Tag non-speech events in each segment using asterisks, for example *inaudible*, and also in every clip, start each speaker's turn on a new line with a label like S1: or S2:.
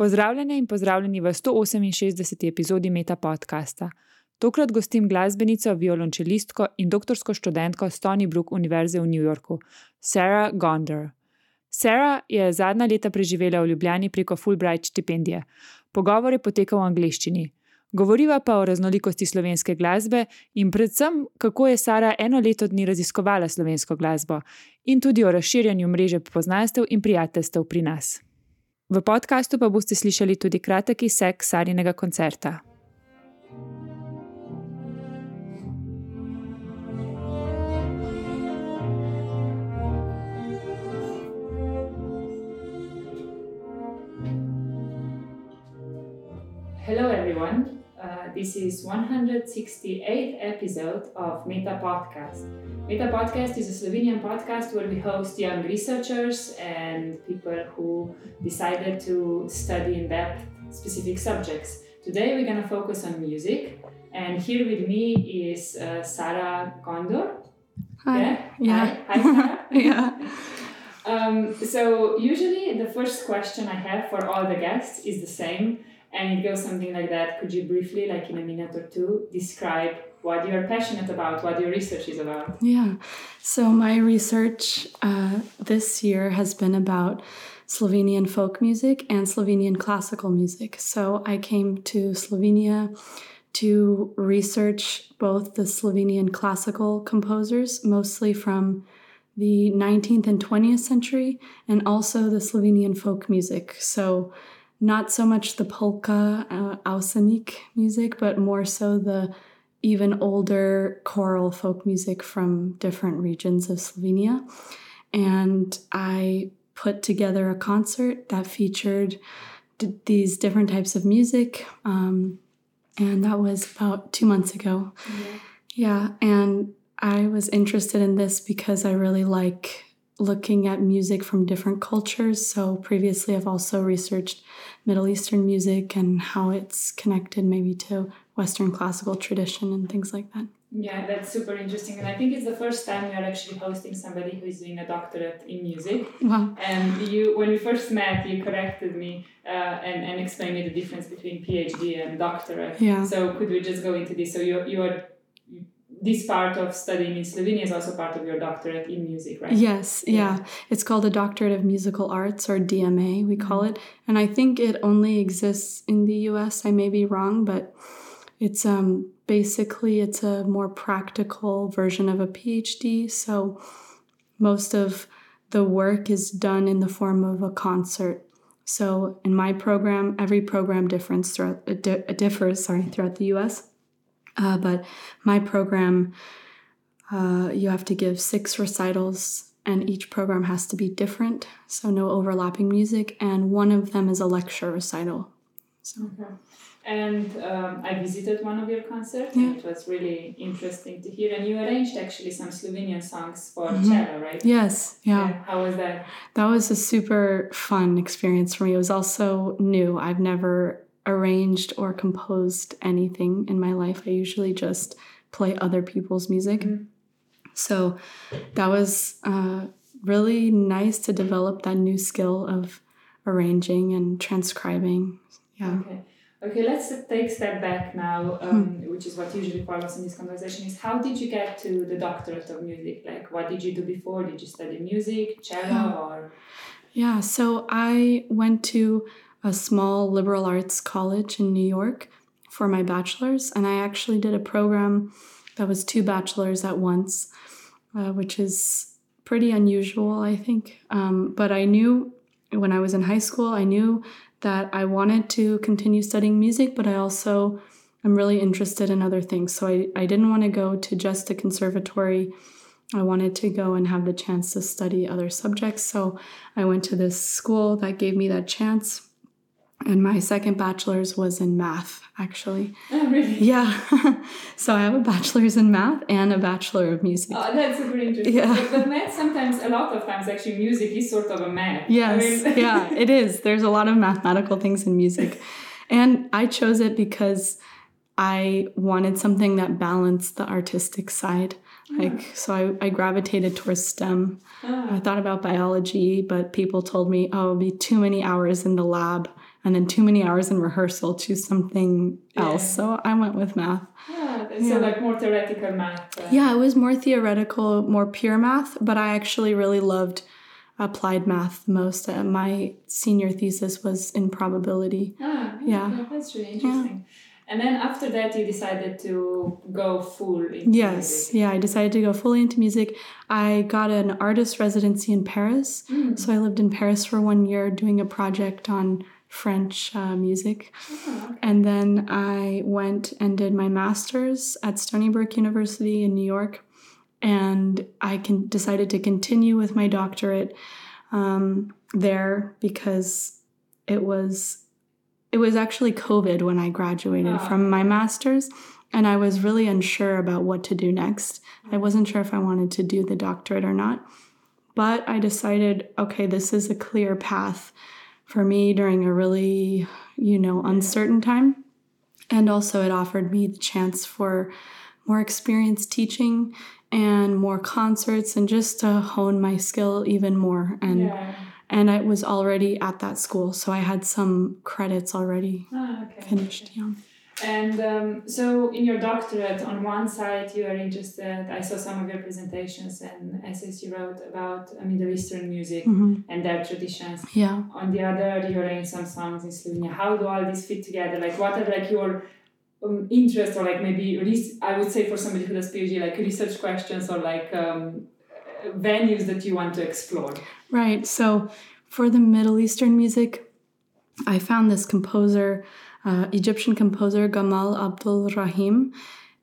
S1: Pozdravljene in pozdravljeni v 168. epizodi Meta podcasta. Tokrat gostim glasbenico, violončelistko in doktorsko študentko Stony Brook Univerze v New Yorku, Sarah Gonder. Sarah je zadnja leta preživela v Ljubljani preko Fulbright štipendije. Pogovor je potekal v angleščini. Govoriva pa o raznolikosti slovenske glasbe in predvsem, kako je Sara eno leto dni raziskovala slovensko glasbo in tudi o razširjanju mreže poznanstev in prijateljstev pri nas. V podkastu pa boste slišali tudi kratek izsek Sarinega koncerta. Hello, everyone. Uh, this is 168th episode of Meta Podcast. Meta Podcast is a Slovenian podcast where we host young researchers and people who decided to study in depth specific subjects. Today we're going to focus on music, and here with me is uh, Sarah Ghandour.
S2: Hi.
S1: Yeah.
S2: Yeah.
S1: Hi, Hi Sarah. *laughs*
S2: yeah.
S1: Um, so usually the first question I have for all the guests is the same, and it goes something like that. Could you briefly, like in a minute or two, describe what you're passionate about, what your research is about?
S2: Yeah. So my research uh, this year has been about Slovenian folk music and Slovenian classical music. So I came to Slovenia to research both the Slovenian classical composers, mostly from the 19th and 20th century, and also the Slovenian folk music. So not so much the polka, uh, Avsenik music, but more so the even older choral folk music from different regions of Slovenia. And I put together a concert that featured d- these different types of music. Um, and that was about two months ago. Yeah. And I was interested in this because I really like looking at music from different cultures. So previously, I've also researched Middle Eastern music and how it's connected maybe to Western classical tradition and things like that.
S1: Yeah, that's super interesting. And I think it's the first time you're actually hosting somebody who is doing a doctorate in music.
S2: Wow.
S1: And you, when we first met, you corrected me uh, and, and explained me the difference between PhD and doctorate.
S2: Yeah.
S1: So could we just go into this? So you you are this part of studying in Slovenia is also part of your doctorate in music, right?
S2: Yes,
S1: Yeah.
S2: yeah. It's called a Doctorate of Musical Arts or DMA, we call it. And I think it only exists in the US. I may be wrong, but it's um basically it's a more practical version of a PhD. So most of the work is done in the form of a concert. So in my program, every program difference throughout it di- differs, sorry, throughout the US. Uh, but my program uh, you have to give six recitals, and each program has to be different, so no overlapping music. And one of them is a lecture recital. So
S1: Okay. And um, I visited one of your concerts.
S2: Yeah.
S1: And it was really interesting to hear. And you arranged actually some Slovenian songs for
S2: Mhm.
S1: cello, right?
S2: yes, yeah,
S1: How was that?
S2: that was a super fun experience for me. It was also new. I've never arranged or composed anything in my life. I usually just play other people's music.
S1: Mhm.
S2: So that was uh, really nice to develop that new skill of arranging and transcribing. Yeah.
S1: Okay. Okay, let's take a step back now, um, which is what usually follows in this conversation. Is how did you get to the doctorate of music? Like, what did you do before? Did you study music, cello, or
S2: Yeah, so I went to a small liberal arts college in New York for my bachelor's, and I actually did a program that was two bachelors at once, uh, which is pretty unusual, I think. Um, but I knew when I was in high school, I knew that I wanted to continue studying music, but I also am really interested in other things. So I, I didn't want to go to just a conservatory. I wanted to go and have the chance to study other subjects. So I went to this school that gave me that chance. And my second bachelor's was in math, actually.
S1: oh, really?
S2: Yeah. *laughs* so I have a bachelor's in math and a bachelor of music.
S1: Oh, that's super interesting.
S2: Yeah.
S1: But, but math sometimes, a lot of times, actually, music is sort of a math. I
S2: Yes,
S1: mean- *laughs*
S2: yeah, it is. There's a lot of mathematical things in music. And I chose it because I wanted something that balanced the artistic side Like so I, I gravitated towards STEM.
S1: Ah.
S2: I thought about biology, but people told me, oh, it'll be too many hours in the lab and then too many hours in rehearsal. Choose something else. So I went with math.
S1: Yeah, so
S2: Yeah.
S1: like more theoretical math. uh,
S2: Yeah, it was more theoretical, more pure math, but I actually really loved applied math the most. Uh, my senior thesis was in probability.
S1: Ah,
S2: Yeah.
S1: that's really interesting. And then after that, you decided to go full into
S2: Yes,
S1: music.
S2: yeah, I decided to go fully into music. I got an artist residency in Paris.
S1: Mm.
S2: So I lived in Paris for one year doing a project on French uh, music.
S1: Ah, okay.
S2: And then I went and did my master's at Stony Brook University in New York. And I can, decided to continue with my doctorate um, there because it was it was actually COVID when I graduated
S1: Ah.
S2: from my master's, and I was really unsure about what to do next. I wasn't sure if I wanted to do the doctorate or not, but I decided, okay, this is a clear path for me during a really, you know, uncertain time. And also, it offered me the chance for more experience teaching and more concerts and just to hone my skill even more. And
S1: yeah.
S2: and I was already at that school, so I had some credits already
S1: Ah, okay.
S2: finished. Yeah.
S1: And um, so, in your doctorate, on one side, you are interested. I saw some of your presentations and essays you wrote about uh, Middle Eastern music
S2: Mhm.
S1: and their traditions.
S2: Yeah.
S1: On the other, you arrange some songs in Slovenia. How do all these fit together? Like, what are like your um, interests, or like maybe res- I would say for somebody who does PhD, like research questions or like um, venues that you want to explore.
S2: Right. So for the Middle Eastern music, I found this composer, uh, Egyptian composer Gamal Abdel Rahim,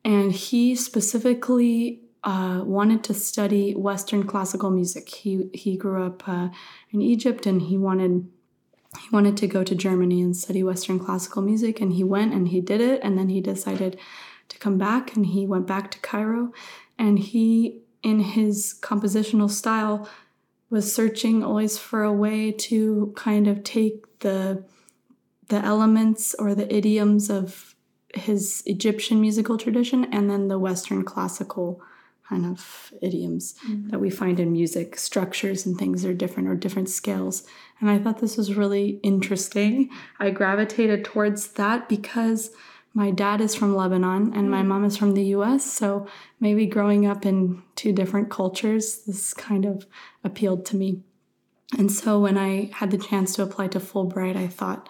S2: and he specifically uh, wanted to study Western classical music. He he grew up uh, in Egypt, and he wanted he wanted to go to Germany and study Western classical music, and he went and he did it, and then he decided to come back, and he went back to Cairo, and he in his compositional style was searching always for a way to kind of take the the elements or the idioms of his Egyptian musical tradition and then the Western classical kind of idioms mm. that we find in music. Structures and things are different or different scales. And I thought this was really interesting. I gravitated towards that because my dad is from Lebanon and my mm. mom is from the US. So maybe growing up in two different cultures, this kind of appealed to me. And so when I had the chance to apply to Fulbright, I thought,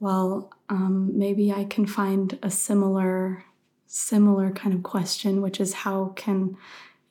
S2: well, um, maybe I can find a similar, similar kind of question, which is how can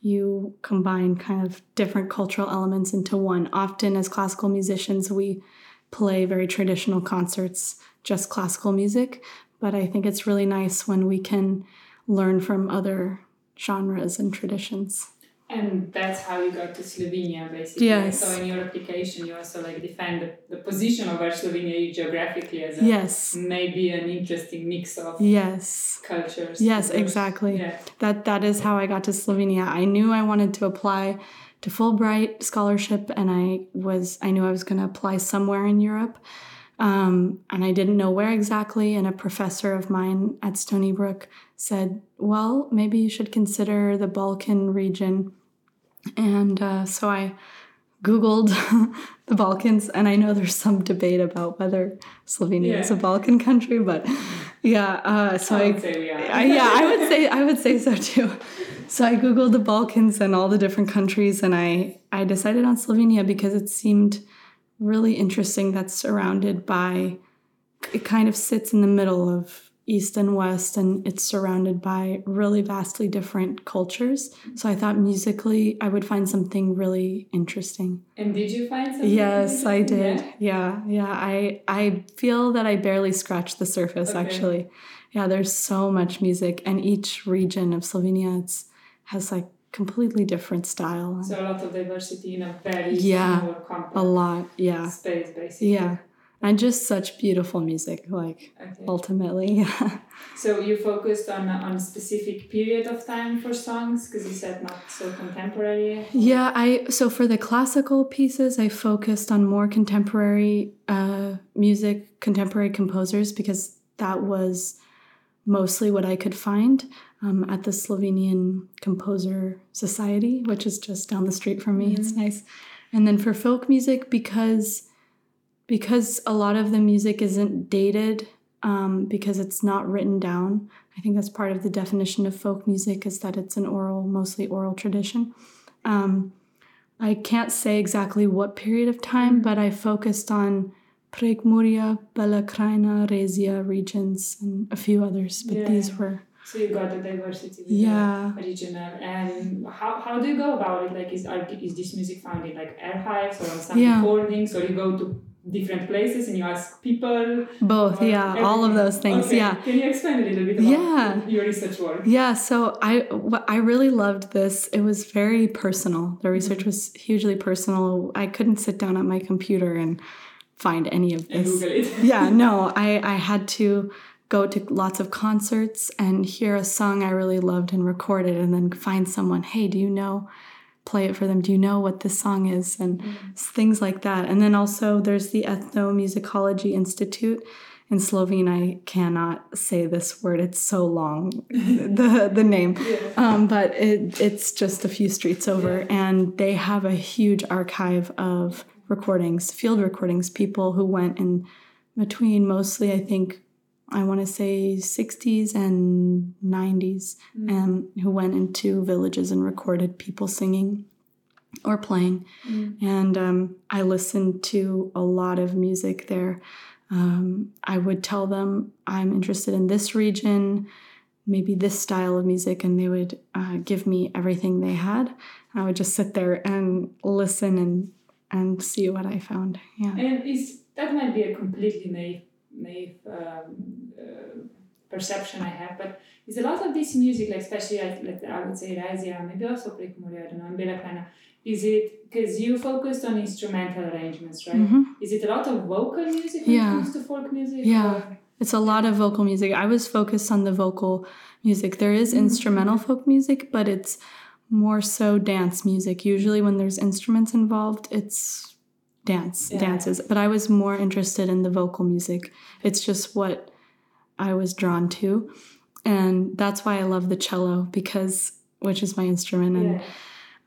S2: you combine kind of different cultural elements into one? Often, as classical musicians, we play very traditional concerts, just classical music. But I think it's really nice when we can learn from other genres and traditions.
S1: And that's how you got to Slovenia, basically.
S2: Yes.
S1: So in your application, you also like defend the, the position of where Slovenia geographically as a
S2: Yes.
S1: maybe an interesting mix of
S2: Yes.
S1: cultures.
S2: Yes,
S1: Because-
S2: exactly.
S1: Yeah.
S2: That that is how I got to Slovenia. I knew I wanted to apply to Fulbright scholarship, and I was I knew I was going to apply somewhere in Europe, um, and I didn't know where exactly. And a professor of mine at Stony Brook said, "Well, maybe you should consider the Balkan region." And uh, so I Googled *laughs* the Balkans, and I know there's some debate about whether Slovenia is a Balkan country, but yeah. Uh, so
S1: I
S2: I,
S1: would say we are.
S2: I- yeah, I would say I would say so too. So I googled the Balkans and all the different countries, and I I decided on Slovenia because it seemed really interesting. That's surrounded by it kind of sits in the middle of east and west, and it's surrounded by really vastly different cultures. So I thought musically I would find something really interesting.
S1: And did you find something?
S2: Yes, I did. Yeah, yeah. I I feel that I barely scratched the surface
S1: Okay.
S2: actually. Yeah, there's so much music and each region of Slovenia it's has like completely different style.
S1: So a lot of diversity in a very
S2: Yeah,
S1: small
S2: a lot. Yeah.
S1: space, basically.
S2: Yeah. And just such beautiful music like
S1: Okay.
S2: ultimately. Yeah. *laughs*
S1: So you focused on on a specific period of time for songs because you said not so contemporary.
S2: Yeah, I so for the classical pieces, I focused on more contemporary uh, music, contemporary composers, because that was mostly what I could find um, at the Slovenian Composer Society, which is just down the street from me. Mm-hmm. It's nice. And then for folk music, because because a lot of the music isn't dated, um, because it's not written down. I think that's part of the definition of folk music is that it's an oral, mostly oral tradition. Um, I can't say exactly what period of time, mm-hmm. but I focused on Prekmurje, Bela Krajina, Rezija regions, and a few others. But yeah. these were
S1: so you got the diversity
S2: yeah.
S1: the regional. And how, how do you go about it? Like, is, is this music found in like archives or on some yeah. recordings, or you go to different places and you ask people?
S2: Both, yeah, everything? all of those things.
S1: Okay.
S2: Yeah.
S1: Can you explain a little bit about yeah. your research work?
S2: Yeah. So I I really loved this. It was very personal. The research mm-hmm. was hugely personal. I couldn't sit down at my computer and find any of this. yeah. No, *laughs* I I had to go to lots of concerts and hear a song I really loved and record it and then find someone, hey, do you know, play it for them? Do you know what this song is? And mm. things like that. And then also there's the Ethnomusicology Institute in Slovene. I cannot say this word, it's so long, *laughs* the, the name. Yeah. Um, but it, it's just a few streets over. Yeah. And they have a huge archive of recordings, field recordings, people who went in between mostly, I think, I want to say 60s and 90s, mm. um, who went into villages and recorded people singing or playing. Mm. And um, I listened to a lot of music there. Um, I would tell them I'm interested in this region, maybe this style of music, and they would uh, give me everything they had. I would just sit there and listen and and see what I found. Yeah.
S1: And is that might be a completely naive um, uh, perception I have, but it's a lot of this music, like especially I, like, I would say Rezija, maybe also Prekmurje, I don't know, and Bela Krajina. Is it because you focused on instrumental arrangements, right? Mm-hmm. Is it a lot of vocal music when yeah. it comes to folk music?
S2: Yeah. Or? It's a lot of vocal music. I was focused on the vocal music. There is mm-hmm. instrumental folk music, but it's more so dance music. Usually, when there's instruments involved, it's dance yeah. dances but i was more interested in the vocal music. It's just what i was drawn to. And that's why i love the cello because which is my instrument and yeah.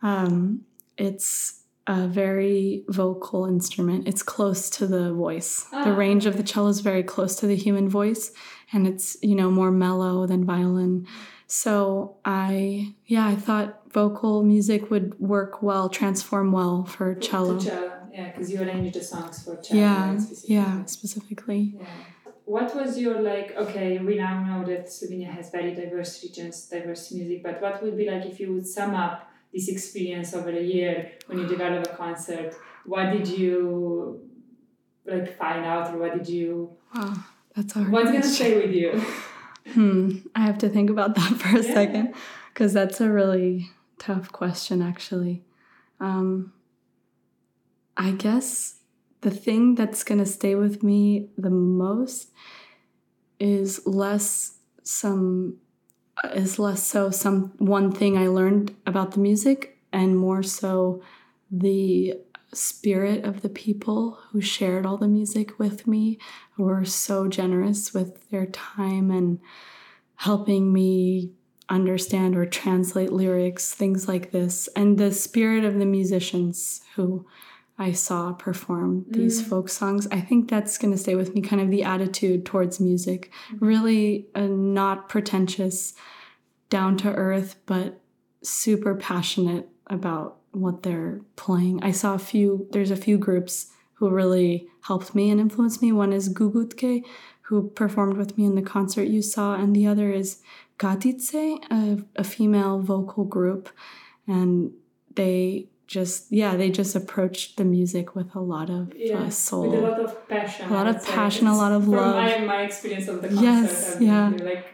S2: um, it's a very vocal instrument. It's close to the voice. Oh, the range of the cello is very close to the human voice and it's you know more mellow than violin. So i yeah i thought vocal music would work well transform well for cello,
S1: cello yeah, because you arranged the songs for cello.
S2: Yeah, specifically. yeah, specifically.
S1: Yeah. What was your like? Okay, we now know that Slovenia has very diverse regions, diverse music. But what would be like if you would sum up this experience over a year when you develop a concert? What did you like find out, or what did you?
S2: Wow, that's hard.
S1: What's gonna stay with you? *laughs*
S2: Hmm, I have to think about that *laughs* for a yeah. second because that's a really tough question, actually. Um, I guess the thing that's going to stay with me the most is less some is less so some one thing I learned about the music and more so the spirit of the people who shared all the music with me who were so generous with their time and helping me understand or translate lyrics things like this and the spirit of the musicians who I saw perform these mm. folk songs. I think that's going to stay with me, kind of the attitude towards music. Mm. Really uh, not pretentious, down to earth, but super passionate about what they're playing. I saw a few, there's a few groups who really helped me and influenced me. One is Gugutke, who performed with me in the concert you saw, and the other is Gatice, a, a female vocal group. And they just yeah they just approached the music with a lot of uh, yeah, uh, soul
S1: with a lot of passion
S2: a lot of passion a lot of
S1: from
S2: love.
S1: my, my experience of the concert yes yeah. like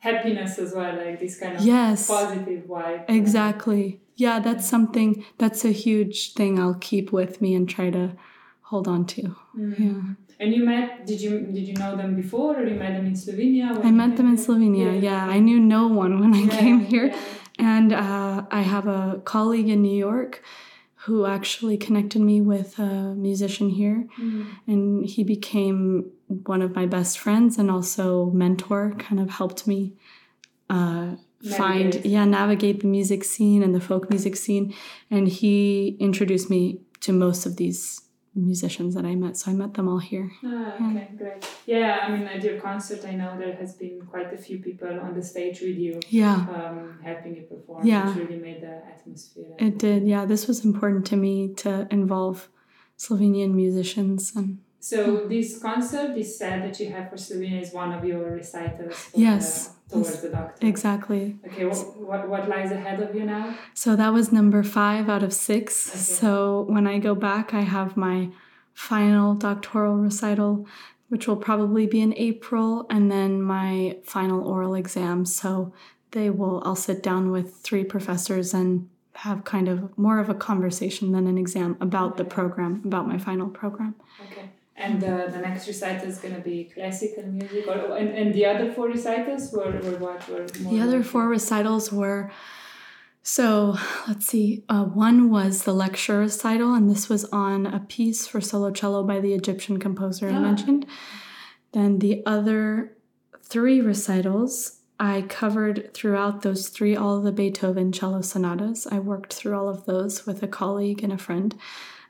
S1: happiness as well like this kind of yes. positive vibe
S2: exactly. Yeah that's something that's a huge thing i'll keep with me and try to hold on to. Mm. yeah.
S1: And you met did you did you know them before or you met them in slovenia
S2: i met them in slovenia yeah. yeah. i knew no one when i yeah, came here. And uh, I have a colleague in New York who actually connected me with a musician here.
S1: Mm.
S2: And he became one of my best friends and also mentor, kind of helped me uh, find, yeah, navigate the music scene and the folk music scene. And he introduced me to most of these musicians that I met. So I met them all here.
S1: Ah, okay, great. Yeah, I mean, at your concert, I know there has been quite a few people on the stage with you,
S2: Yeah.
S1: um, helping you perform,
S2: Yeah.
S1: which really made the atmosphere.
S2: It did, yeah. This was important to me to involve Slovenian musicians and
S1: So this concert, this set that you have for Slovenia, is one of your recitals for
S2: Yes,
S1: the, towards the doctor.
S2: exactly.
S1: Okay, what, what what lies ahead of you now?
S2: So that was number five out of six.
S1: Okay.
S2: So when I go back, I have my final doctoral recital, which will probably be in April, and then my final oral exam. So they will, I'll sit down with three professors and have kind of more of a conversation than an exam about the program, about my final program.
S1: Okay. And uh, the next recital is going to be classical music, or and, and the other four recitals were, were what were more
S2: The other four recitals were so let's see. Uh, one was the lecture recital, and this was on a piece for solo cello by the Egyptian composer I
S1: Ah.
S2: mentioned. Then the other three recitals, I covered throughout those three all the Beethoven cello sonatas. I worked through all of those with a colleague and a friend,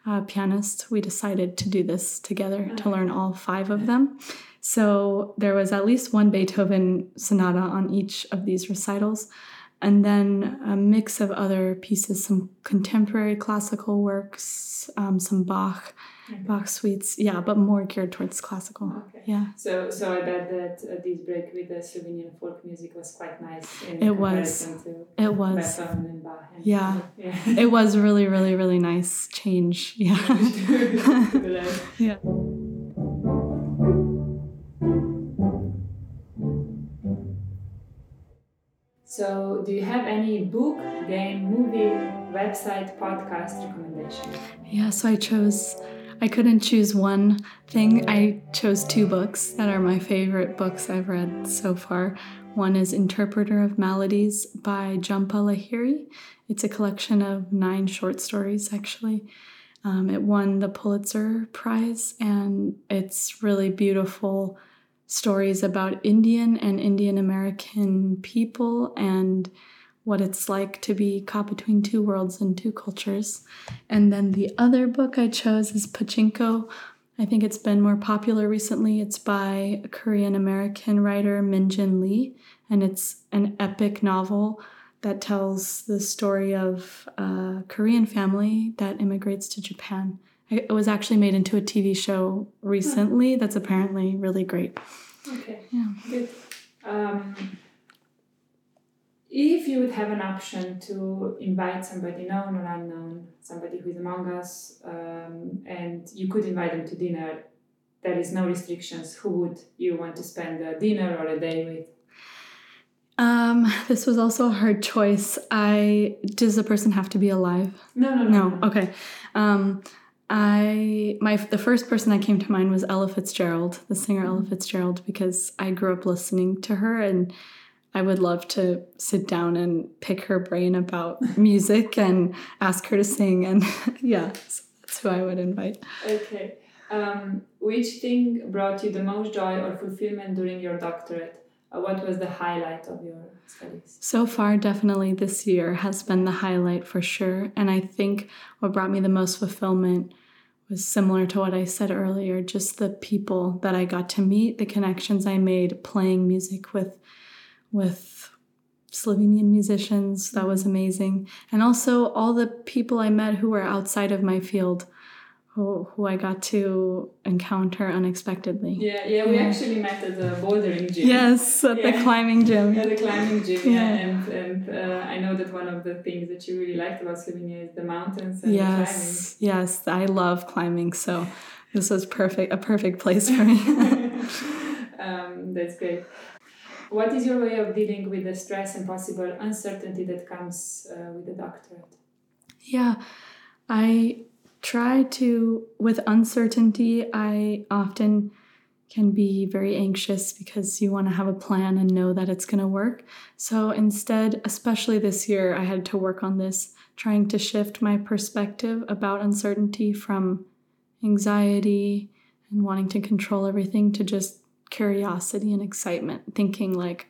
S2: a pianist. We decided to do this together to learn all five of them. So there was at least one Beethoven sonata on each of these recitals, and then a mix of other pieces, some contemporary classical works, um, some Bach. Bach suites, yeah, but more geared towards classical.
S1: Okay.
S2: Yeah.
S1: So, so I bet that uh, this break with the Slovenian folk music was quite nice in
S2: It was.
S1: to
S2: It was.
S1: And Bach. And
S2: Yeah.
S1: yeah.
S2: It was really, really, really nice change. *laughs* Yeah. *laughs* yeah.
S1: So, do you have any book, game, movie, website, podcast recommendation?
S2: Yeah, so I chose, I couldn't choose one thing. I chose two books that are my favorite books I've read so far. One is Interpreter of Maladies by Jhumpa Lahiri. It's a collection of nine short stories, actually. Um, it won the Pulitzer Prize, and it's really beautiful stories about Indian and Indian American people and what it's like to be caught between two worlds and two cultures. And then the other book I chose is Pachinko. I think it's been more popular recently. It's by a Korean American writer Min Jin Lee, and it's an epic novel that tells the story of a Korean family that immigrates to Japan. It was actually made into a TV show recently that's apparently really great.
S1: Okay.
S2: Yeah.
S1: Good. Um, if you would have an option to invite somebody known or unknown, somebody who is among us, um, and you could invite them to dinner, there is no restrictions. Who would you want to spend a dinner or a day with?
S2: Um, this was also a hard choice. I does the person have to be alive?
S1: No, no, no.
S2: No. Okay. Um, I my the first person that came to mind was Ella Fitzgerald, the singer Ella Fitzgerald, because I grew up listening to her and I would love to sit down and pick her brain about music and ask her to sing and *laughs* yeah, so that's who I would invite.
S1: Okay. Um, which thing brought you the most joy or fulfillment during your doctorate? Uh, what was the highlight of your studies?
S2: So far, definitely this year has been the highlight for sure. And I think what brought me the most fulfillment was similar to what I said earlier just the people that I got to meet, the connections I made playing music with, with Slovenian musicians. That was amazing. And also all the people I met who were outside of my field. Who, who I got to encounter unexpectedly.
S1: Yeah, yeah, we
S2: Yeah.
S1: actually met at the bouldering gym.
S2: Yes, at the climbing gym.
S1: At the climbing gym, yeah,
S2: Yeah.
S1: and and uh, I know that one of the things that you really liked about Slovenia is the mountains and the climbing.
S2: Yes, yes, I love climbing, so this was perfect, a perfect place for me. *laughs*
S1: um, that's great. What is your way of dealing with the stress and possible uncertainty that comes uh, with the doctorate?
S2: yeah, I try to, with uncertainty, I often can be very anxious because you want to have a plan and know that it's going to work. So instead, especially this year, I had to work on this, trying to shift my perspective about uncertainty from anxiety and wanting to control everything to just curiosity and excitement, thinking like,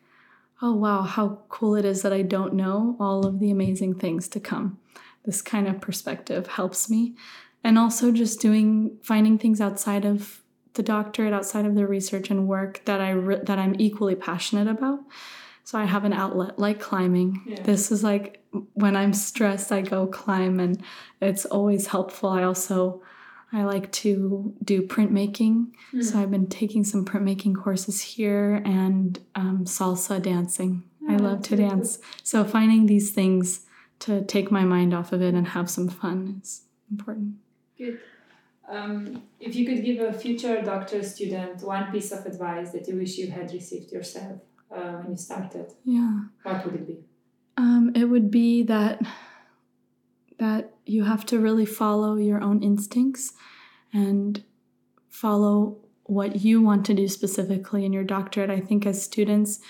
S2: oh wow, how cool it is that I don't know all of the amazing things to come. This kind of perspective helps me. And also just doing, finding things outside of the doctorate outside of the research and work that I re- that I'm equally passionate about. So I have an outlet like climbing. Yeah. This is like when I'm stressed, I go climb, and it's always helpful. I also I like to do printmaking, mm. so I've been taking some printmaking courses here and um, salsa dancing. Oh, I love to dance, so finding these things to take my mind off of it and have some fun is important.
S1: Good. Um, if you could give a future doctor student one piece of advice that you wish you had received yourself uh, when you started,
S2: yeah,
S1: what would it be?
S2: Um, it would be that that you have to really follow your own instincts and follow what you want to do specifically in your doctorate. I think as students,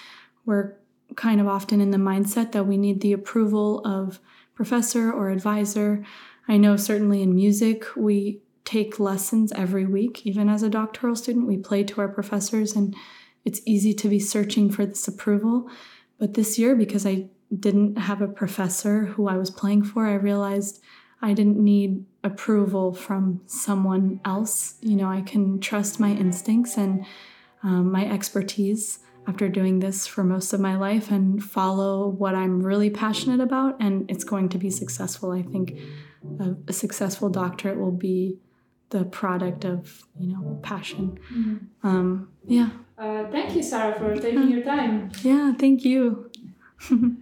S2: we're kind of often in the mindset that we need the approval of professor or advisor. I know certainly in music, we take lessons every week. Even as a doctoral student, we play to our professors, and it's easy to be searching for this approval. But this year, because I didn't have a professor who I was playing for, I realized I didn't need approval from someone else. You know, I can trust my instincts and um, my expertise after doing this for most of my life and follow what I'm really passionate about, and it's going to be successful. I think a, a successful doctorate will be the product of you know passion. Mm-hmm. Um, yeah.
S1: Uh, thank you, Sarah, for taking your time.
S2: Yeah, thank you. *laughs*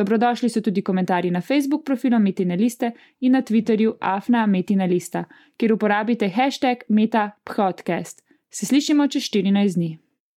S1: Dobrodošli so tudi komentarji na Facebook profilu Metina Liste in na Twitterju Afna Metina Lista, kjer uporabite hashtag MetaPodcast. Se slišimo čez 14 dni.